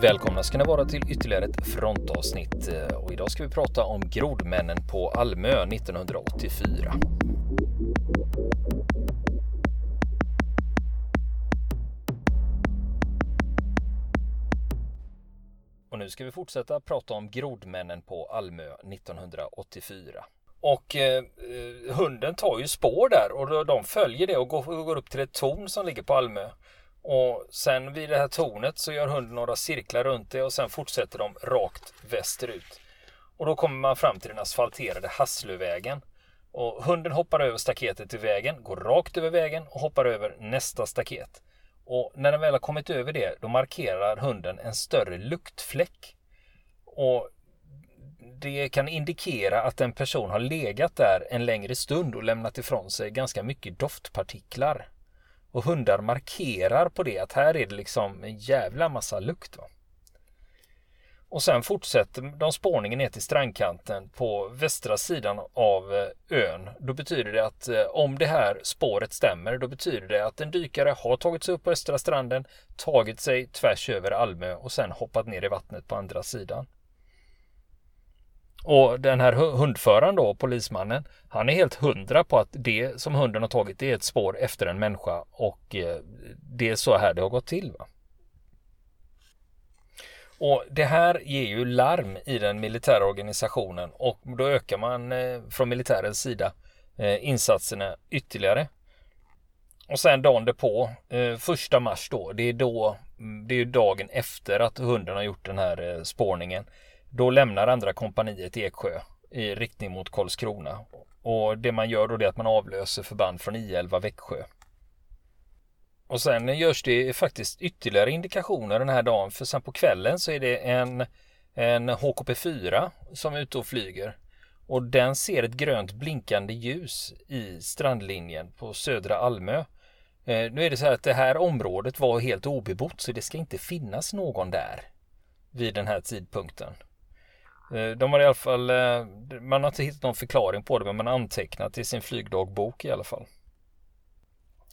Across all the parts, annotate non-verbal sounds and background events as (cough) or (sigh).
Välkomna ska ni vara till ytterligare ett frontavsnitt eh, och idag ska vi prata om grodmännen på Almö 1984. Och nu ska vi fortsätta prata om grodmännen på Almö 1984. Och eh, eh, hunden tar ju spår där och de följer det och går, går upp till ett torn som ligger på Almö. Och sen vid det här tornet så gör hunden några cirklar runt det och sen fortsätter de rakt västerut. Och då kommer man fram till den asfalterade Hasslövägen. Och hunden hoppar över staketet till vägen, går rakt över vägen och hoppar över nästa staket. Och när den väl har kommit över det, då markerar hunden en större luktfläck. Och det kan indikera att en person har legat där en längre stund och lämnat ifrån sig ganska mycket doftpartiklar. Och hundar markerar på det att här är det liksom en jävla massa lukt. Va? Och sen fortsätter de spårningen ner till strandkanten på västra sidan av eh, ön. Då betyder det att eh, om det här spåret stämmer, då betyder det att en dykare har tagit sig upp på östra stranden, tagit sig tvärs över Almö och sen hoppat ner i vattnet på andra sidan. Och den här hundföraren då, polismannen, han är helt hundra på att det som hunden har tagit det är ett spår efter en människa och eh, det är så här det har gått till. Va? Och det här ger ju larm i den militära organisationen och då ökar man eh, från militärens sida eh, insatserna ytterligare. Och sen dagen därpå, första mars då, det är då, mm, det är dagen efter att hunden har gjort den här spårningen. Då lämnar andra kompaniet Eksjö i riktning mot Karlskrona. Och det man gör då är att man avlöser förband från I11 Växjö. Och sen görs det faktiskt ytterligare indikationer den här dagen för sen på kvällen så är det en, en HKP4 som är ute och flyger. Och den ser ett grönt blinkande ljus i strandlinjen på södra Almö. Eh, nu är det så här att det här området var helt obebott så det ska inte finnas någon där vid den här tidpunkten. Eh, de har i alla fall, eh, man har inte hittat någon förklaring på det men man har antecknat i sin flygdagbok i alla fall.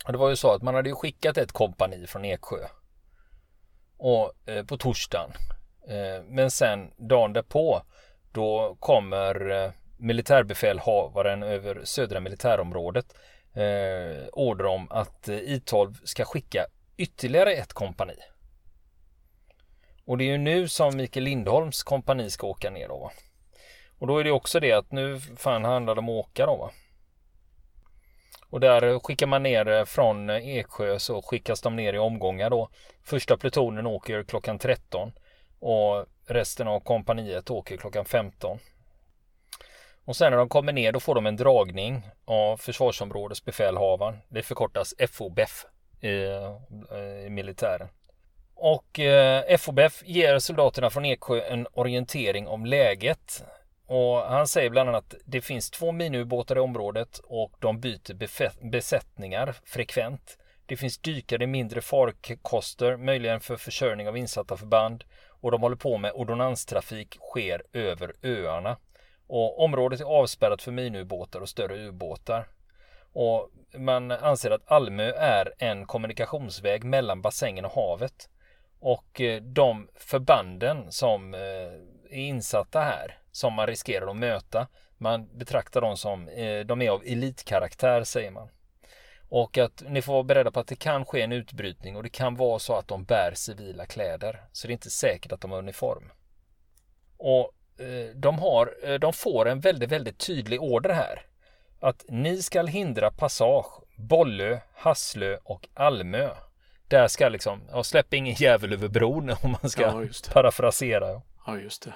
Och det var ju så att man hade ju skickat ett kompani från Eksjö och, eh, på torsdagen. Eh, men sen dagen därpå då kommer militärbefälhavaren över södra militärområdet eh, order om att I12 ska skicka ytterligare ett kompani. Och det är ju nu som Mikael Lindholms kompani ska åka ner då. Va? Och då är det också det att nu fan handlar det om att åka då. Va? Och där skickar man ner eh, från Eksjö så skickas de ner i omgångar då. Första plutonen åker klockan 13 och resten av kompaniet åker klockan 15. Och sen när de kommer ner då får de en dragning av försvarsområdesbefälhavaren. Det förkortas FOBEF i, eh, i militären. Och eh, FOBF ger soldaterna från Eksjö en orientering om läget. Och han säger bland annat att det finns två miniubåtar i området och de byter besättningar frekvent. Det finns dykare i mindre farkoster, möjligen för försörjning av insatta förband. Och de håller på med ordonanstrafik sker över öarna. Och området är avspärrat för miniubåtar och större ubåtar. Och man anser att Almö är en kommunikationsväg mellan bassängen och havet. Och eh, de förbanden som eh, är insatta här, som man riskerar att möta, man betraktar dem som, eh, de är av elitkaraktär säger man. Och att ni får vara beredda på att det kan ske en utbrytning och det kan vara så att de bär civila kläder. Så det är inte säkert att de har uniform. Och de, har, de får en väldigt, väldigt tydlig order här. Att ni ska hindra passage Bollö, Hasslö och Almö. Där ska liksom, ja, släpp ingen jävel över bron om man ska ja, parafrasera. Ja, just det.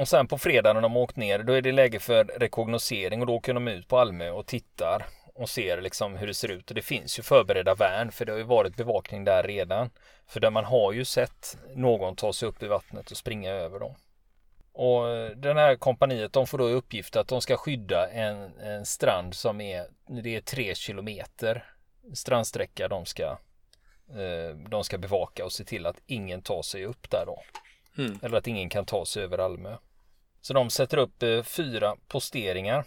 och sen på fredag när de åkt ner, då är det läge för rekognosering och då åker de ut på Almö och tittar och ser liksom hur det ser ut. Och det finns ju förberedda värn för det har ju varit bevakning där redan. För där man har ju sett någon ta sig upp i vattnet och springa över dem. Och den här kompaniet de får då i uppgift att de ska skydda en, en strand som är, det är tre kilometer strandsträcka de ska, eh, de ska bevaka och se till att ingen tar sig upp där då. Mm. Eller att ingen kan ta sig över Almö. Så de sätter upp eh, fyra posteringar.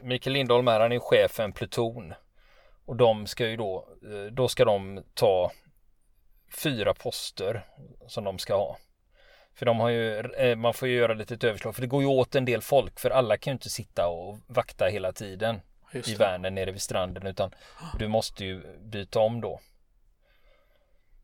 Mikael Lindholm är han är chef för en pluton. Och de ska ju då, eh, då ska de ta fyra poster som de ska ha. För de har ju, man får ju göra lite överslag för det går ju åt en del folk för alla kan ju inte sitta och vakta hela tiden i Vänern nere vid stranden utan du måste ju byta om då.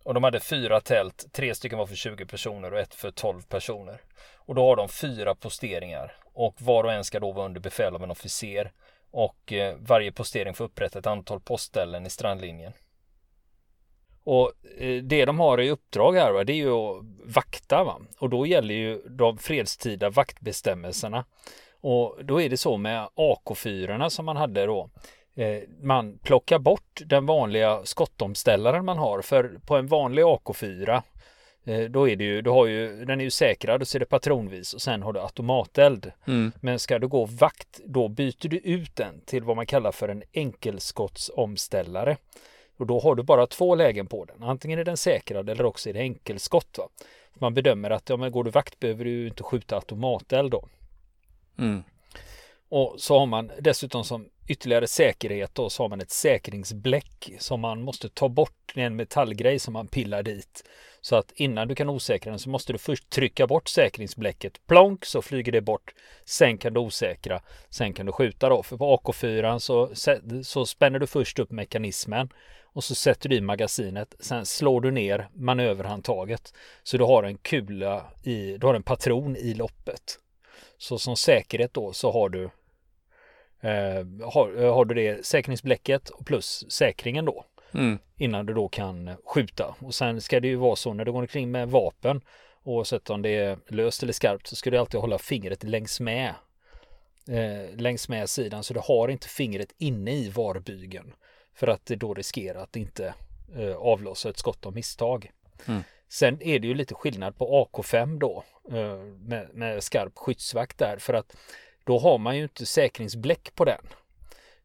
Och de hade fyra tält, tre stycken var för 20 personer och ett för 12 personer. Och då har de fyra posteringar och var och en ska då vara under befäl av en officer. Och eh, varje postering får upprätta ett antal postställen i strandlinjen. Och eh, det de har i uppdrag här va, det är ju att vakta va. Och då gäller ju de fredstida vaktbestämmelserna. Och då är det så med AK4 som man hade då. Eh, man plockar bort den vanliga skottomställaren man har. För på en vanlig AK4 eh, då är det ju, du har ju, den är ju säkrad och så är det patronvis och sen har du automateld. Mm. Men ska du gå vakt, då byter du ut den till vad man kallar för en enkelskottsomställare. Och då har du bara två lägen på den. Antingen är den säkrad eller också är det enkelskott. Va? Man bedömer att ja, men går du vakt behöver du inte skjuta automateld då. Mm. Och så har man dessutom som ytterligare säkerhet då så har man ett säkringsbläck som man måste ta bort. Det är en metallgrej som man pillar dit. Så att innan du kan osäkra den så måste du först trycka bort säkringsbläcket. Plonk så flyger det bort. Sen kan du osäkra. Sen kan du skjuta då. För på AK4 så, så spänner du först upp mekanismen och så sätter du i magasinet. Sen slår du ner manöverhandtaget så du har en kula i, du har en patron i loppet. Så som säkerhet då så har du eh, har, eh, har, du det säkringsbläcket och plus säkringen då. Mm. Innan du då kan skjuta. Och sen ska det ju vara så när du går omkring med vapen oavsett om det är löst eller skarpt så ska du alltid hålla fingret längs med eh, längs med sidan så du har inte fingret inne i varbygeln för att det då riskerar att inte eh, avlossa ett skott av misstag. Mm. Sen är det ju lite skillnad på AK5 då eh, med, med skarp skyddsvakt där för att då har man ju inte säkringsbläck på den.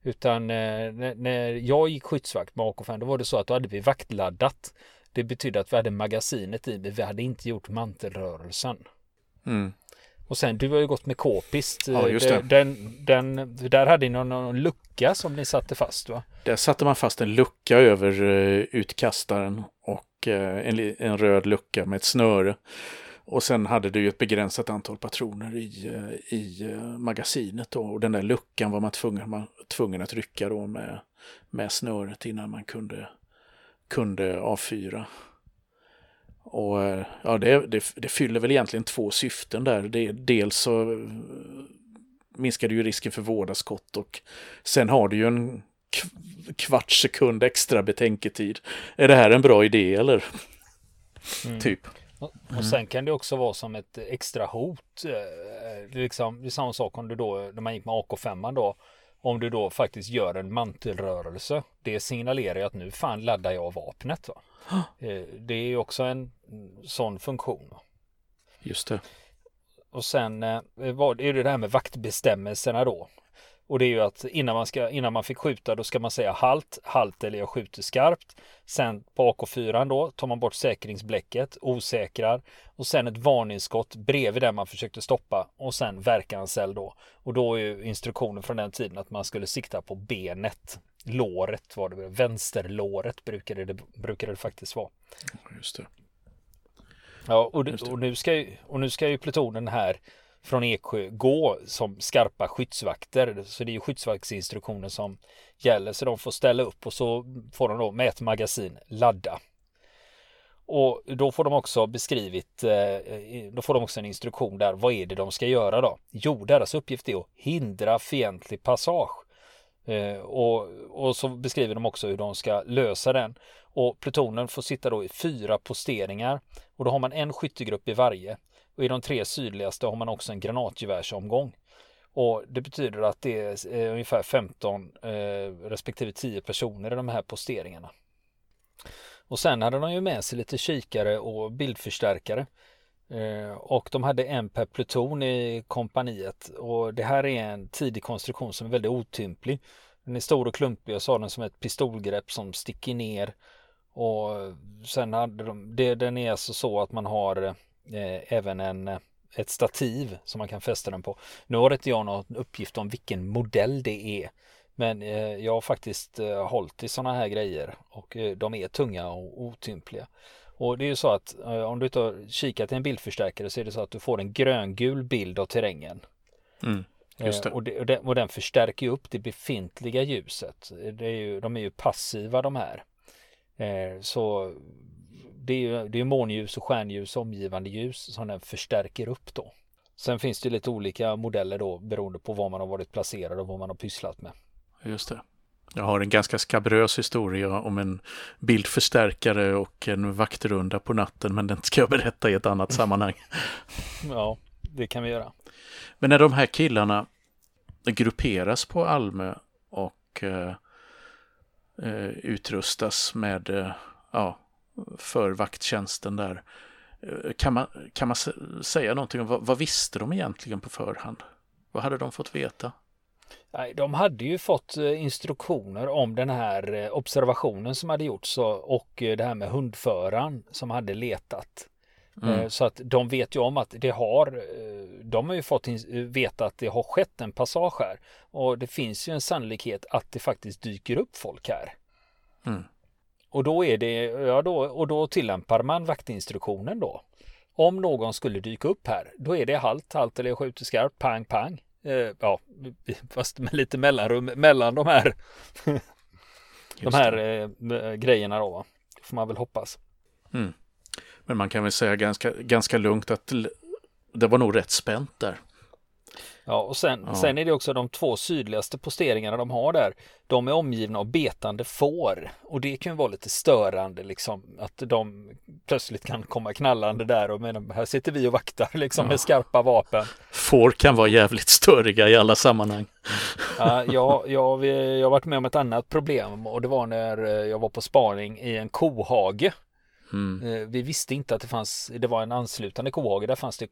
Utan eh, när jag gick skyddsvakt med AK5 då var det så att då hade vi vaktladdat. Det betydde att vi hade magasinet i men vi hade inte gjort mantelrörelsen. Mm. Och sen du har ju gått med k-pist. Ja, just det. Den, den, där hade ni någon, någon lucka som ni satte fast va? Där satte man fast en lucka över uh, utkastaren och uh, en, en röd lucka med ett snöre. Och sen hade du ju ett begränsat antal patroner i, uh, i magasinet då. Och den där luckan var man tvungen, man tvungen att rycka då med, med snöret innan man kunde, kunde avfyra. Och eh, ja, det, det, det, fyller väl egentligen två syften där. Det, dels så eh, minskar det ju risken för vårdaskott och sen har du ju en kvarts sekund extra betänketid. Är det här en bra idé eller? Mm. typ. Och, och sen kan det också vara som ett extra hot. Eh, liksom, det är samma sak om du då, när man gick med AK5 då, om du då faktiskt gör en mantelrörelse. Det signalerar ju att nu fan laddar jag vapnet. Va? (gasps) Eh, det är ju också en sån funktion. Just det. Och sen eh, är det det här med vaktbestämmelserna då. Och det är ju att innan man, ska, innan man fick skjuta då ska man säga halt, halt eller jag skjuter skarpt. Sen på AK4 då tar man bort säkringsbläcket, osäkrar och sen ett varningsskott bredvid den man försökte stoppa och sen verkanseld då. Och då är ju instruktionen från den tiden att man skulle sikta på benet. Låret var det, vänsterlåret brukade det, brukade det faktiskt vara. Just det. Ja, och, och, nu ska ju, och nu ska ju plutonen här från Eksjö gå som skarpa skyddsvakter. Så det är ju skyddsvaktsinstruktioner som gäller. Så de får ställa upp och så får de då med ett magasin ladda. Och då får de också beskrivit, eh, då får de också en instruktion där. Vad är det de ska göra då? Jo, deras uppgift är att hindra fientlig passage. Eh, och, och så beskriver de också hur de ska lösa den. Och plutonen får sitta då i fyra posteringar och då har man en skyttegrupp i varje. Och i de tre sydligaste har man också en granatgevärsomgång. Och det betyder att det är eh, ungefär 15 eh, respektive 10 personer i de här posteringarna. Och sen hade de ju med sig lite kikare och bildförstärkare. Eh, och de hade en per pluton i kompaniet. Och det här är en tidig konstruktion som är väldigt otymplig. Den är stor och klumpig och så har den som ett pistolgrepp som sticker ner. Och sen hade de, det, den är alltså så att man har eh, eh, även en, eh, ett stativ som man kan fästa den på. Nu har inte jag någon uppgift om vilken modell det är. Men eh, jag har faktiskt eh, hållit i sådana här grejer och eh, de är tunga och otympliga. Och det är ju så att eh, om du tar kikat i en bildförstärkare så är det så att du får en gröngul bild av terrängen. Mm. Eh, och, det, och, det, och, den förstärker upp det befintliga ljuset. Det är ju, de är ju passiva de här. Eh, så det är ju det är månljus och stjärnljus och omgivande ljus som den förstärker upp då. Sen finns det lite olika modeller då beroende på var man har varit placerad och vad man har pysslat med. Just det. Jag har en ganska skabrös historia om en bildförstärkare och en vaktrunda på natten, men den ska jag berätta i ett annat sammanhang. (laughs) Ja, det kan vi göra. Men när de här killarna grupperas på Almö och eh, eh utrustas med, eh, ja, för vakttjänsten där. Eh, kan man, kan man säga någonting om vad, vad visste de egentligen på förhand? Vad hade de fått veta? Nej, de hade ju fått eh, instruktioner om den här eh, observationen som hade gjorts och det här med hundföraren som hade letat. Mm. Så att de vet ju om att det har, de har ju fått veta att det har skett en passage här. Och det finns ju en sannolikhet att det faktiskt dyker upp folk här. Mm. Och då är det, ja då, och då tillämpar man vaktinstruktionen då. Om någon skulle dyka upp här, då är det halt, halt eller skjuter skarpt, pang, pang. Eh, ja, (laughs) fast med lite mellanrum mellan de här, (laughs) de här eh, grejerna då. Va? Får man väl hoppas. Mm. Men man kan väl säga ganska, ganska lugnt att det var nog rätt spänt där. Ja, och sen, ja. sen är det också de två sydligaste posteringarna de har där. De är omgivna av betande får och det kan ju vara lite störande liksom att de plötsligt kan komma knallande där och men här sitter vi och vaktar liksom ja. med skarpa vapen. Får kan vara jävligt störiga i alla sammanhang. Ja, (laughs) jag, jag, jag har varit med om ett annat problem och det var när jag var på spaning i en kohage. Mm. Eh, vi visste inte att det fanns, det var en anslutande kohage, där fanns det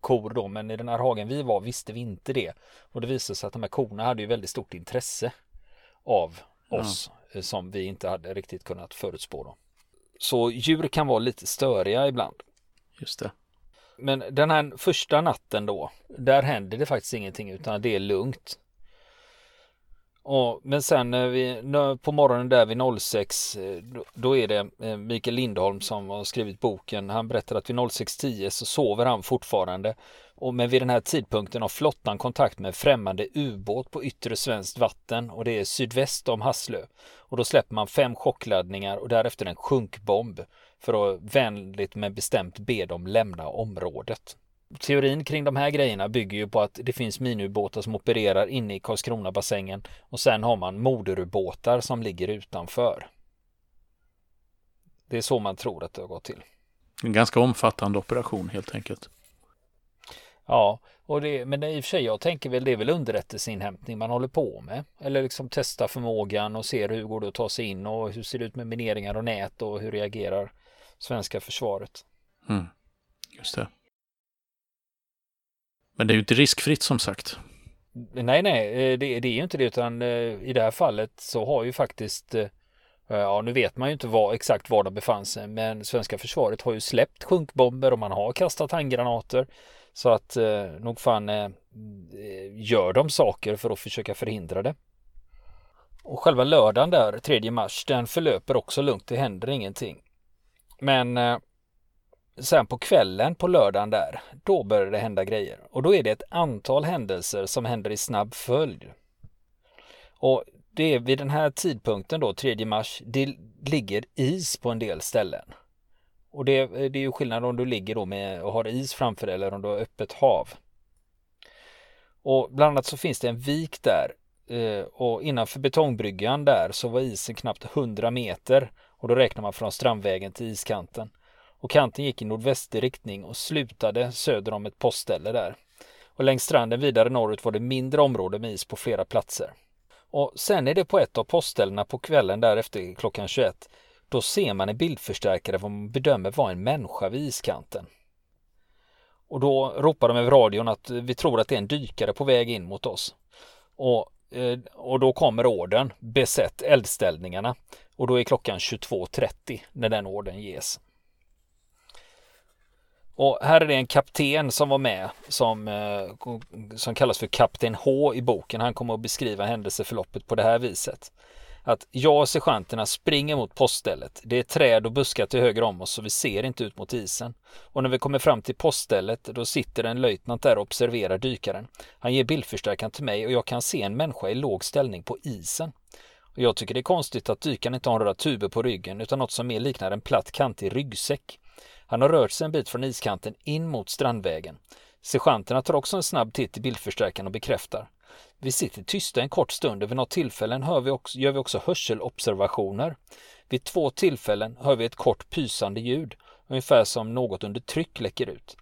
kor då, men i den här hagen vi var visste vi inte det. Och det visade sig att de här korna hade ju väldigt stort intresse av oss ja. som vi inte hade riktigt kunnat förutspå. Då. Så djur kan vara lite störiga ibland. Just det. Men den här första natten då, där händer det faktiskt ingenting utan det är lugnt. Och, men sen när vi, på morgonen där vid 06 eh, då, då är det eh, Mikael Lindholm som har skrivit boken. Han berättar att vid 06.10 så sover han fortfarande. Och men vid den här tidpunkten har flottan kontakt med främmande ubåt på yttre svenskt vatten och det är sydväst om Hasslö. Och då släpper man fem chockladdningar och därefter en sjunkbomb för att vänligt men bestämt be dem lämna området teorin kring de här grejerna bygger ju på att det finns miniubåtar som opererar inne i Karlskronabassängen och sen har man moderubåtar som ligger utanför. Det är så man tror att det har gått till. En ganska omfattande operation helt enkelt. Ja, och det, men i och för sig jag tänker väl det är väl underrättelseinhämtning man håller på med. Eller liksom testa förmågan och se hur går det att ta sig in och hur ser det ut med mineringar och nät och hur reagerar svenska försvaret. Mm, just det. Men det är ju inte riskfritt som sagt. Nej, nej, eh, det, det är ju inte det utan eh, i det här fallet så har ju faktiskt eh, Ja, nu vet man ju inte var, exakt var de befann sig, men svenska försvaret har ju släppt sjunkbomber och man har kastat handgranater. Så att eh, nog fan eh, gör de saker för att försöka förhindra det. Och själva lördagen där, 3 mars, den förlöper också lugnt, det händer ingenting. Men eh, sen på kvällen på lördagen där, då börjar det hända grejer. Och då är det ett antal händelser som händer i snabb följd. Och det är vid den här tidpunkten då, 3 mars, det ligger is på en del ställen. Och det, det är ju skillnad om du ligger då med och har is framför dig eller om du har öppet hav. Och bland annat så finns det en vik där eh, och innanför betongbryggan där så var isen knappt 100 meter och då räknar man från strandvägen till iskanten och kanten gick i nordvästlig riktning och slutade söder om ett postställe där. Och längs stranden vidare norrut var det mindre område med is på flera platser. Och sen är det på ett av postställena på kvällen därefter klockan 21. Då ser man en bildförstärkare vad man bedömer vara en människa vid iskanten. Och då ropar de över radion att vi tror att det är en dykare på väg in mot oss. Och, eh, och då kommer orden besätt eldställningarna och då är klockan 22.30 när den orden ges. Och här är det en kapten som var med som, eh, som kallas för Kapten H i boken. Han kommer att beskriva händelseförloppet på det här viset. att jag och sergeanterna springer mot poststället. Det är träd och buskar till höger om oss så vi ser inte ut mot isen. Och när vi kommer fram till poststället då sitter en löjtnant där och observerar dykaren. Han ger bildförstärkaren till mig och jag kan se en människa i låg ställning på isen. Och jag tycker det är konstigt att dykaren inte har några tuber på ryggen utan något som mer liknar en platt kantig ryggsäck. Han har rört sig en bit från iskanten in mot strandvägen. Sergeanterna tar också en snabb titt i bildförstärkaren och bekräftar. Vi sitter tysta en kort stund och vid något tillfällen hör vi också, gör vi också hörselobservationer. Vid två tillfällen hör vi ett kort pysande ljud, ungefär som något under tryck läcker ut.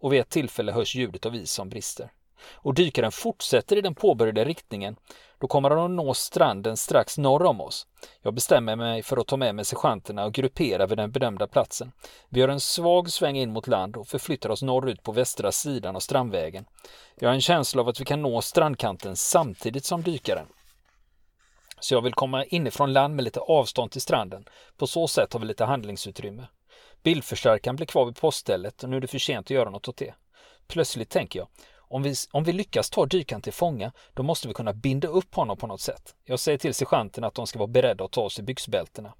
Och vid ett tillfälle hörs ljudet av is som brister. Och dykaren fortsätter i den påbörjade riktningen. Då kommer han att nå stranden strax norr om oss. Jag bestämmer mig för att ta med mig sergeanterna och gruppera vid den bedömda platsen. Vi gör en svag sväng in mot land och förflyttar oss norrut på västra sidan av strandvägen. Jag har en känsla av att vi kan nå strandkanten samtidigt som dykaren. Så jag vill komma inifrån land med lite avstånd till stranden. På så sätt har vi lite handlingsutrymme. Bildförstärkaren blir kvar vid poststället och nu är det för sent att göra något åt det. Plötsligt tänker jag, om vi, om vi lyckas ta dykaren till fånga, då måste vi kunna binda upp honom på något sätt. Jag säger till sergeanten att de ska vara beredda att ta oss i byxbältena.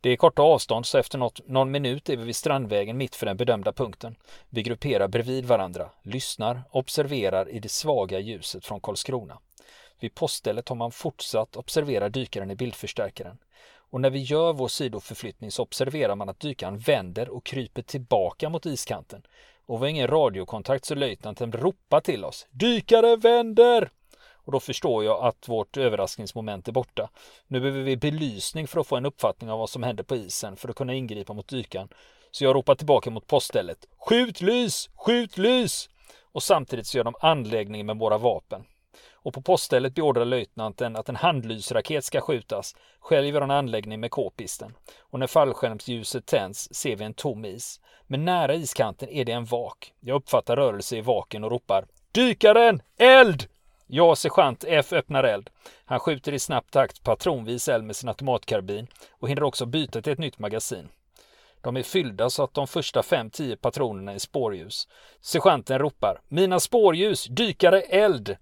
Det är korta avstånd så efter något, någon minut är vi vid Strandvägen mitt för den bedömda punkten. Vi grupperar bredvid varandra, lyssnar, observerar i det svaga ljuset från Karlskrona. Vid poststället har man fortsatt observera dykaren i bildförstärkaren. Och när vi gör vår sidoförflyttning så observerar man att dykaren vänder och kryper tillbaka mot iskanten. Och vi har ingen radiokontakt så löjtnanten ropar till oss. Dykare vänder! Och då förstår jag att vårt överraskningsmoment är borta. Nu behöver vi belysning för att få en uppfattning av vad som händer på isen för att kunna ingripa mot dykaren. Så jag ropar tillbaka mot poststället. Skjut lys! Skjut lys! Och samtidigt så gör de anläggning med våra vapen. Och på poststället beordrar löjtnanten att en handlysraket ska skjutas. Själv gör han anläggning med k-pisten. Och när fallskärmsljuset tänds ser vi en tom is. Men nära iskanten är det en vak. Jag uppfattar rörelse i vaken och ropar Dykaren! Eld! Jag, sergeant F öppnar eld. Han skjuter i snabb takt patronvis eld med sin automatkarbin och hinner också byta till ett nytt magasin. De är fyllda så att de första 5-10 patronerna är spårljus. Sergeanten ropar Mina spårljus! Dykare eld!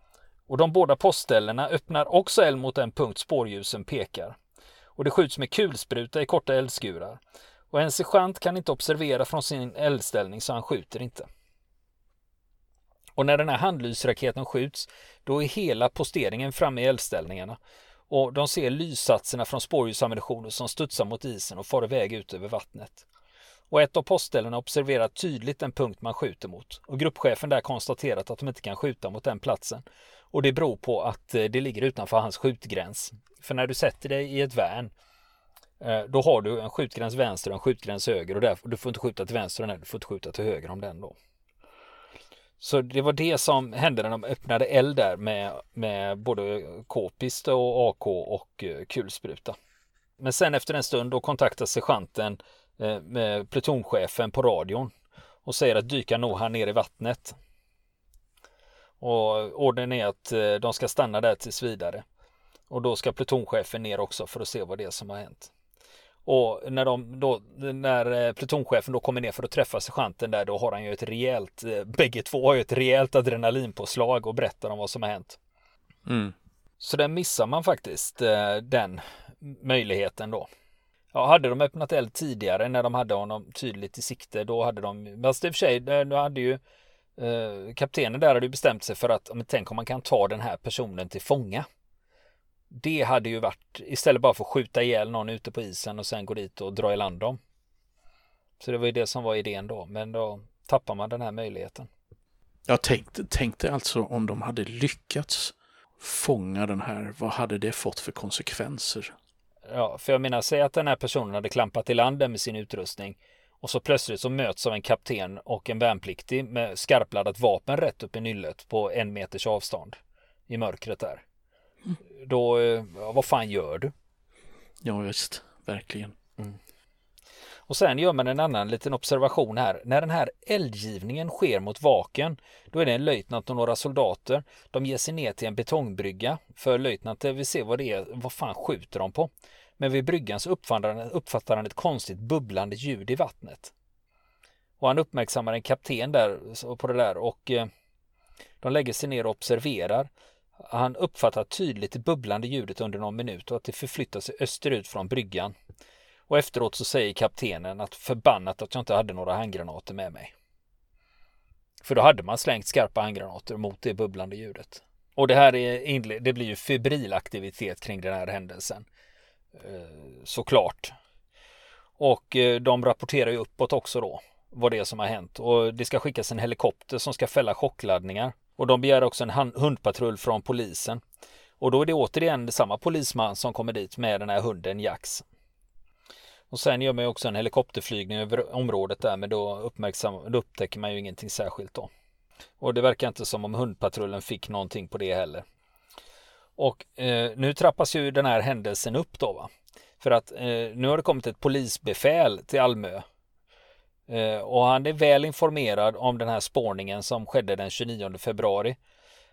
Och de båda postställena öppnar också eld mot den punkt spårljusen pekar. Och det skjuts med kulspruta i korta eldskurar. Och en sergeant kan inte observera från sin eldställning så han skjuter inte. Och när den här handlysraketen skjuts, då är hela posteringen framme i eldställningarna. Och de ser lyssatserna från spårljusammunitionen som studsar mot isen och far iväg ut över vattnet. Och ett av postställena observerar tydligt den punkt man skjuter mot. Och gruppchefen där konstaterat att de inte kan skjuta mot den platsen. Och det beror på att eh, det ligger utanför hans skjutgräns. För när du sätter dig i ett värn eh, då har du en skjutgräns vänster och en skjutgräns höger och därför, du får inte skjuta till vänster och du får inte skjuta till höger om den då. Så det var det som hände när de öppnade eld där med, med både k-pist och AK och eh, kulspruta. Men sen efter en stund då kontaktar sergeanten med plutonchefen på radion och säger att dyka nog här nere i vattnet. Och ordern är att eh, de ska stanna där tills vidare. Och då ska plutonchefen ner också för att se vad det är som har hänt. Och när, de då, när eh, plutonchefen då kommer ner för att träffa sergeanten där då har han ju ett rejält, eh, bägge två har ju ett rejält adrenalinpåslag och berättar om vad som har hänt. Mm. Så där missar man faktiskt den möjligheten då. Ja, hade de öppnat eld tidigare när de hade honom tydligt i sikte då hade de, fast i och för sig, då hade ju eh, kaptenen där hade ju bestämt sig för att, men tänk om man kan ta den här personen till fånga. Det hade ju varit, istället bara för att skjuta ihjäl någon ute på isen och sen gå dit och dra i land dem. Så det var ju det som var idén då, men då tappar man den här möjligheten. Jag tänkte, tänkte alltså om de hade lyckats fånga den här, vad hade det fått för konsekvenser? Ja, för jag menar, säg att den här personen hade klampat i land med sin utrustning och så plötsligt så möts av en kapten och en värnpliktig med skarpladdat vapen rätt upp i nyllet på en meters avstånd i mörkret där. Mm. Då, ja, vad fan gör du? Ja visst, verkligen. Mm. Och sen gör man en annan liten observation här. När den här eldgivningen sker mot vaken, då är det en löjtnant och några soldater. De ger sig ner till en betongbrygga. För löjtnanten vill se vad det är, vad fan skjuter de på? Men vid bryggan så uppfattar han, ett konstigt bubblande ljud i vattnet. Och han uppmärksammar en kapten där på det där och eh, de lägger sig ner och observerar. Han uppfattar tydligt det bubblande ljudet under någon minut och att det förflyttar sig österut från bryggan. Och efteråt så säger kaptenen att förbannat att jag inte hade några handgranater med mig. För då hade man slängt skarpa handgranater mot det bubblande ljudet. Och det här är, det blir ju febril aktivitet kring den här händelsen. Eh, såklart. Och eh, de rapporterar ju uppåt också då vad det är som har hänt. Och det ska skickas en helikopter som ska fälla chockladdningar. Och de begär också en hundpatrull från polisen. Och då är det återigen samma polisman som kommer dit med den här hunden Jax. Och sen gör man ju också en helikopterflygning över området där men då, uppmärksam, då upptäcker man ju ingenting särskilt då. Och det verkar inte som om hundpatrullen fick någonting på det heller. Och eh, nu trappas ju den här händelsen upp då va. För att eh, nu har det kommit ett polisbefäl till Almö. Eh, och han är väl informerad om den här spårningen som skedde den 29 februari.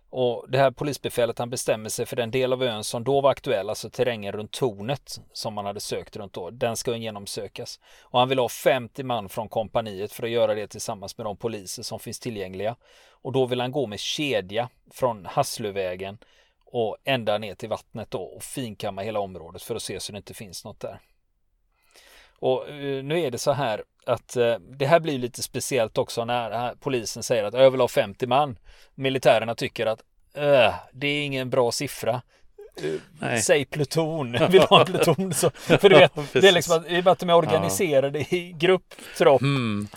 Och det här polisbefälet han bestämmer sig för den del av ön som då var aktuell, alltså terrängen runt tornet som man hade sökt runt då, den ska genomsökas. Och han vill ha 50 man från kompaniet för att göra det tillsammans med de poliser som finns tillgängliga. Och då vill han gå med kedja från Hasslövägen och ända ner till vattnet då och finkamma hela området för att se så det inte finns något där. Och eh, nu är det så här att eh, det här blir lite speciellt också när polisen säger att jag vill ha 50 man. Militärerna tycker att äh, det är ingen bra siffra. Nej. Säg pluton, vill ha en pluton. Så, för du vet, (laughs) det är liksom att, i och med att de är organiserade ja. i grupp, tropp mm.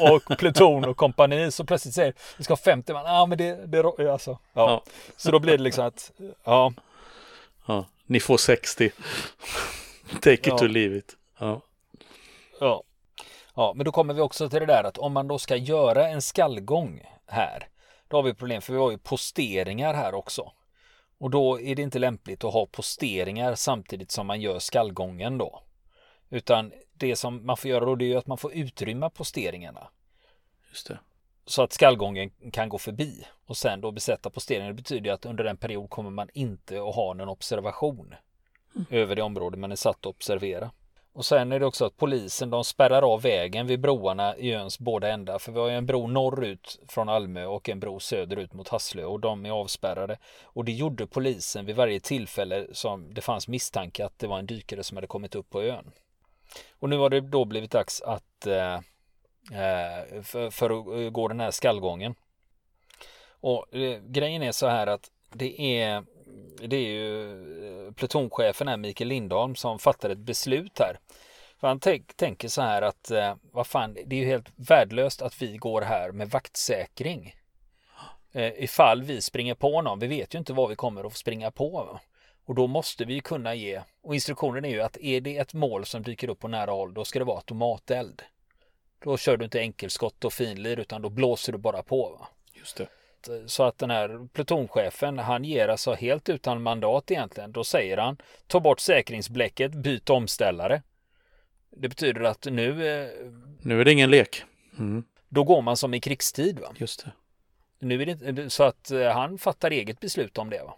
(laughs) och pluton och kompani så plötsligt säger vi ska ha 50 man. Ja, men det, det alltså. Ja. ja. Så då blir det liksom att, ja. ja. Ni får 60. Take it ja. to leave it. Ja. Ja. Ja, men då kommer vi också till det där att om man då ska göra en skallgång här, då har vi problem för vi har ju posteringar här också. Och då är det inte lämpligt att ha posteringar samtidigt som man gör skallgången då. Utan det som man får göra då det är att man får utrymma posteringarna. Just det. Så att skallgången kan gå förbi och sen då besätta posteringen. Det betyder att under en period kommer man inte att ha någon observation mm. över det område man är satt att observera. Och sen är det också att polisen de spärrar av vägen vid broarna i öns båda ändar. För vi har ju en bro norrut från Almö och en bro söderut mot Hasslö och de är avspärrade. Och det gjorde polisen vid varje tillfälle som det fanns misstanke att det var en dykare som hade kommit upp på ön. Och nu har det då blivit dags att eh, eh för, för, att gå den här skallgången. Och eh, grejen är så här att det är det är ju eh, plutonchefen här, Mikael Lindholm, som fattar ett beslut här. För han tänker så här att eh, vad fan, det är ju helt värdelöst att vi går här med vaktsäkring. Eh, ifall vi springer på någon, vi vet ju inte vad vi kommer att springa på. Och då måste vi kunna ge, och instruktionen är ju att är det ett mål som dyker upp på nära håll, då ska det vara automateld. Då kör du inte enkelskott och finlir utan då blåser du bara på. Va? Just det så att den här plutonchefen han ger alltså helt utan mandat egentligen. Då säger han ta bort säkringsbläcket, byt omställare. Det betyder att nu... Eh, nu är det ingen lek. Mm. Då går man som i krigstid. Va? Just det. Nu är det så att eh, han fattar eget beslut om det. Va?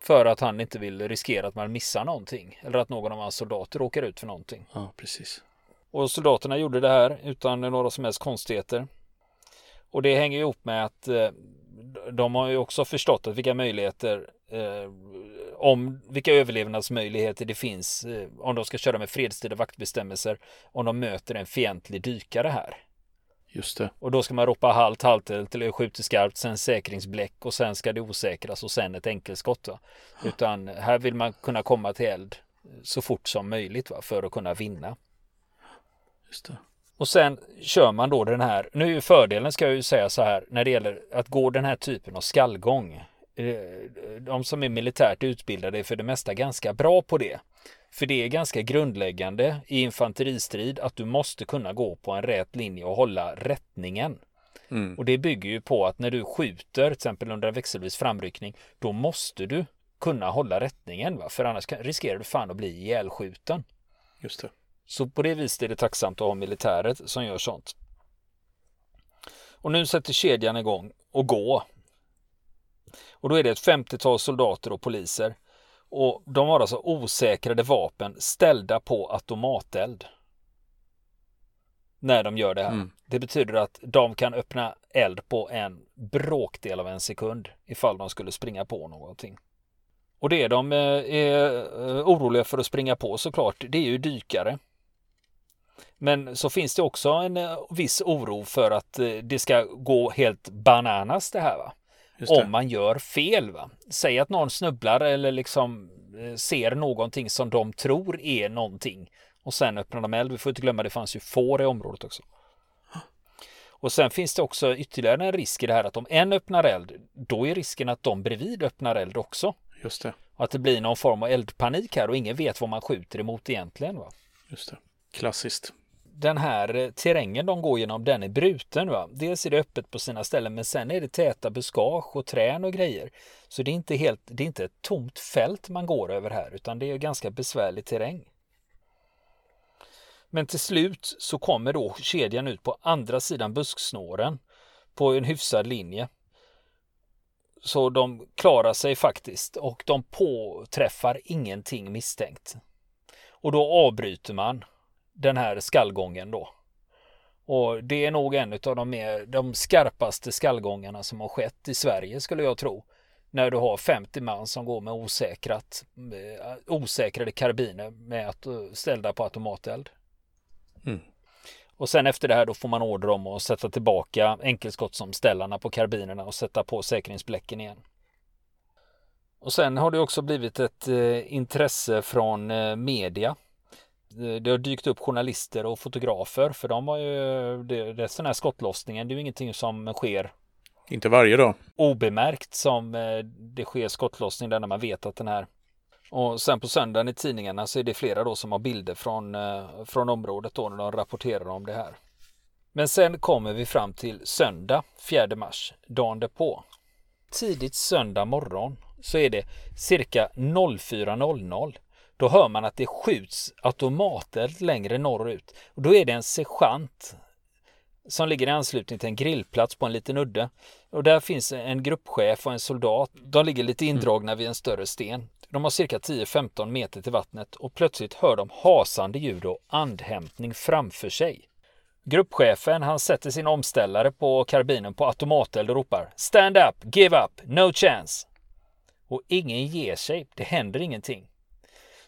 För att han inte vill riskera att man missar någonting. Eller att någon av hans soldater råkar ut för någonting. Ja, precis. Och soldaterna gjorde det här utan några som helst konstigheter. Och det hänger ihop med att eh, de har ju också förstått att vilka möjligheter eh, om vilka överlevnadsmöjligheter det finns eh, om de ska köra med fredstida vaktbestämmelser om de möter en fientlig dykare här. Just det. Och då ska man ropa halt, halt eller skjuter skarpt, sen säkringsbläck och sen ska det osäkras och sen ett enkelskott. Va? Utan här vill man kunna komma till eld så fort som möjligt va? för att kunna vinna. Just det. Och sen kör man då den här, nu är fördelen ska jag ju säga så här när det gäller att gå den här typen av skallgång. Eh, de som är militärt utbildade är för det mesta ganska bra på det. För det är ganska grundläggande i infanteristrid att du måste kunna gå på en rät linje och hålla rättningen. Mm. Och det bygger ju på att när du skjuter, till exempel under en växelvis framryckning, då måste du kunna hålla rättningen. Va? För annars riskerar du fan att bli ihjälskjuten. Just det. Så på det viset är det tacksamt att ha militäret som gör sånt. Och nu sätter kedjan igång och gå. Och då är det ett 50-tal soldater och poliser. Och de har alltså osäkrade vapen ställda på automateld. När de gör det här. Mm. Det betyder att de kan öppna eld på en bråkdel av en sekund ifall de skulle springa på någonting. Och det de eh, är eh, oroliga för att springa på såklart, det är ju dykare. Men så finns det också en eh, viss oro för att det ska gå helt bananas det här. Va? Om man gör fel. Va? Säg att någon snubblar eller liksom ser någonting som de tror är någonting och sen öppnar de eld. Vi får inte glömma det fanns ju får i området också. Och sen finns det också ytterligare en risk i det här att om en öppnar eld, då är risken att de bredvid öppnar eld också. Just det. Och att det blir någon form av eldpanik här och ingen vet vad man skjuter emot egentligen. Va? Just det. Klassiskt. Den här eh, terrängen de går genom, den är bruten. Va? Dels är det öppet på sina ställen, men sen är det täta buskage och trän och grejer. Så det är inte helt, det är inte ett tomt fält man går över här, utan det är ganska besvärlig terräng. Men till slut så kommer då kedjan ut på andra sidan busksnåren på en hyfsad linje. Så de klarar sig faktiskt och de påträffar ingenting misstänkt. Och då avbryter man den här skallgången då. Och det är nog en av de, mer, de skarpaste skallgångarna som har skett i Sverige skulle jag tro. När du har 50 man som går med osäkrat, eh, osäkrade karbiner med att, ställda på automateld. Mm. Och sen efter det här då får man order om att sätta tillbaka enkelskottsomställarna på karbinerna och sätta på säkringsbläcken igen. Och sen har det också blivit ett eh, intresse från eh, media. Det har dykt upp journalister och fotografer för de har ju, det, det är sån här skottlossningen, det är ju ingenting som sker inte varje dag. Obemärkt som eh, det sker skottlossning där när man vet att den här och sen på söndagen i tidningarna så är det flera då som har bilder från, eh, från området då när de rapporterar om det här. Men sen kommer vi fram till söndag 4 mars, dagen därpå. Tidigt söndag morgon så är det cirka 04.00. Då hör man att det skjuts automateld längre norrut. Och då är det en sergeant som ligger i anslutning till en grillplats på en liten udde. Och där finns en gruppchef och en soldat. De ligger lite indragna vid en större sten. De har cirka 10-15 meter till vattnet och plötsligt hör de hasande ljud och andhämtning framför sig. Gruppchefen han sätter sin omställare på karbinen på automateld och ropar Stand up, give up, no chance. Och ingen ger sig, det händer ingenting.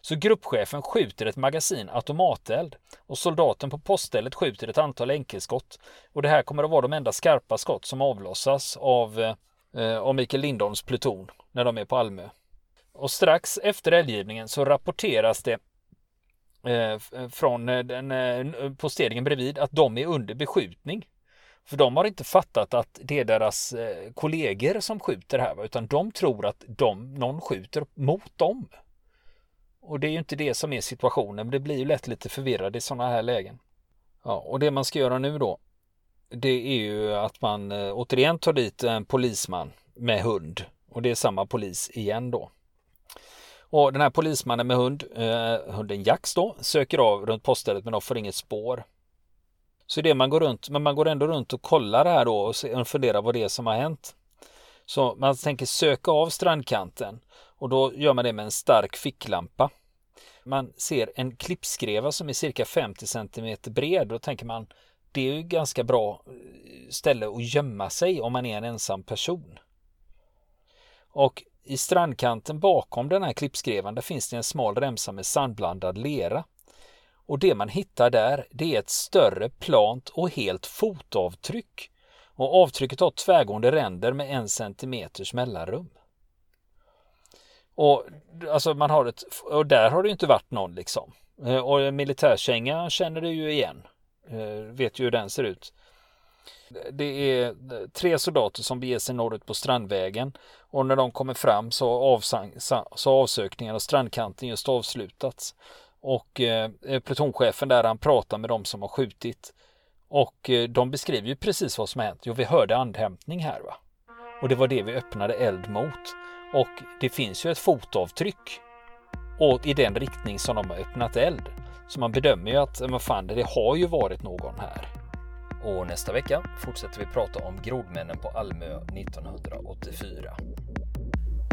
Så gruppchefen skjuter ett magasin automateld och soldaten på poststället skjuter ett antal enkelskott. Och det här kommer att vara de enda skarpa skott som avlossas av, eh, av Mikael Lindholms pluton när de är på Almö. Och strax efter eldgivningen så rapporteras det eh, från eh, den eh, posteringen bredvid att de är under beskjutning. För de har inte fattat att det är deras eh, kollegor som skjuter här, utan de tror att de, någon skjuter mot dem. Och det är ju inte det som är situationen, men det blir ju lätt lite förvirrad i sådana här lägen. Ja, och det man ska göra nu då, det är ju att man eh, återigen tar dit en polisman med hund. Och det är samma polis igen då. Och den här polismannen med hund, eh, hunden Jax då, söker av runt poststället men de får inget spår. Så det man går runt, men man går ändå runt och kollar här då och funderar vad det är som har hänt. Så man tänker söka av strandkanten och då gör man det med en stark ficklampa. Man ser en klippskreva som är cirka 50 cm bred. Då tänker man det är ju ganska bra eh, ställe att gömma sig om man är en ensam person. Och i strandkanten bakom den här klippskrevan där finns det en smal remsa med sandblandad lera. Och det man hittar där det är ett större plant och helt fotavtryck. Och avtrycket har tvärgående ränder med en centimeters mellanrum. Och alltså man har ett, och där har det inte varit någon liksom. Eh, och militärkänga känner du ju igen. Eh, vet ju hur den ser ut. Det är eh, tre soldater som beger sig norrut på Strandvägen och när de kommer fram så, avsang, så avsökningen av strandkanten just avslutats. Och eh, plutonchefen där han pratar med de som har skjutit och eh, de beskriver ju precis vad som har hänt. Jo, vi hörde andhämtning här va. Och det var det vi öppnade eld mot. Och det finns ju ett fotavtryck och i den riktning som de har öppnat eld. Så man bedömer ju att, eh, men fan, det har ju varit någon här. Och nästa vecka fortsätter vi prata om grodmännen på Almö 1984.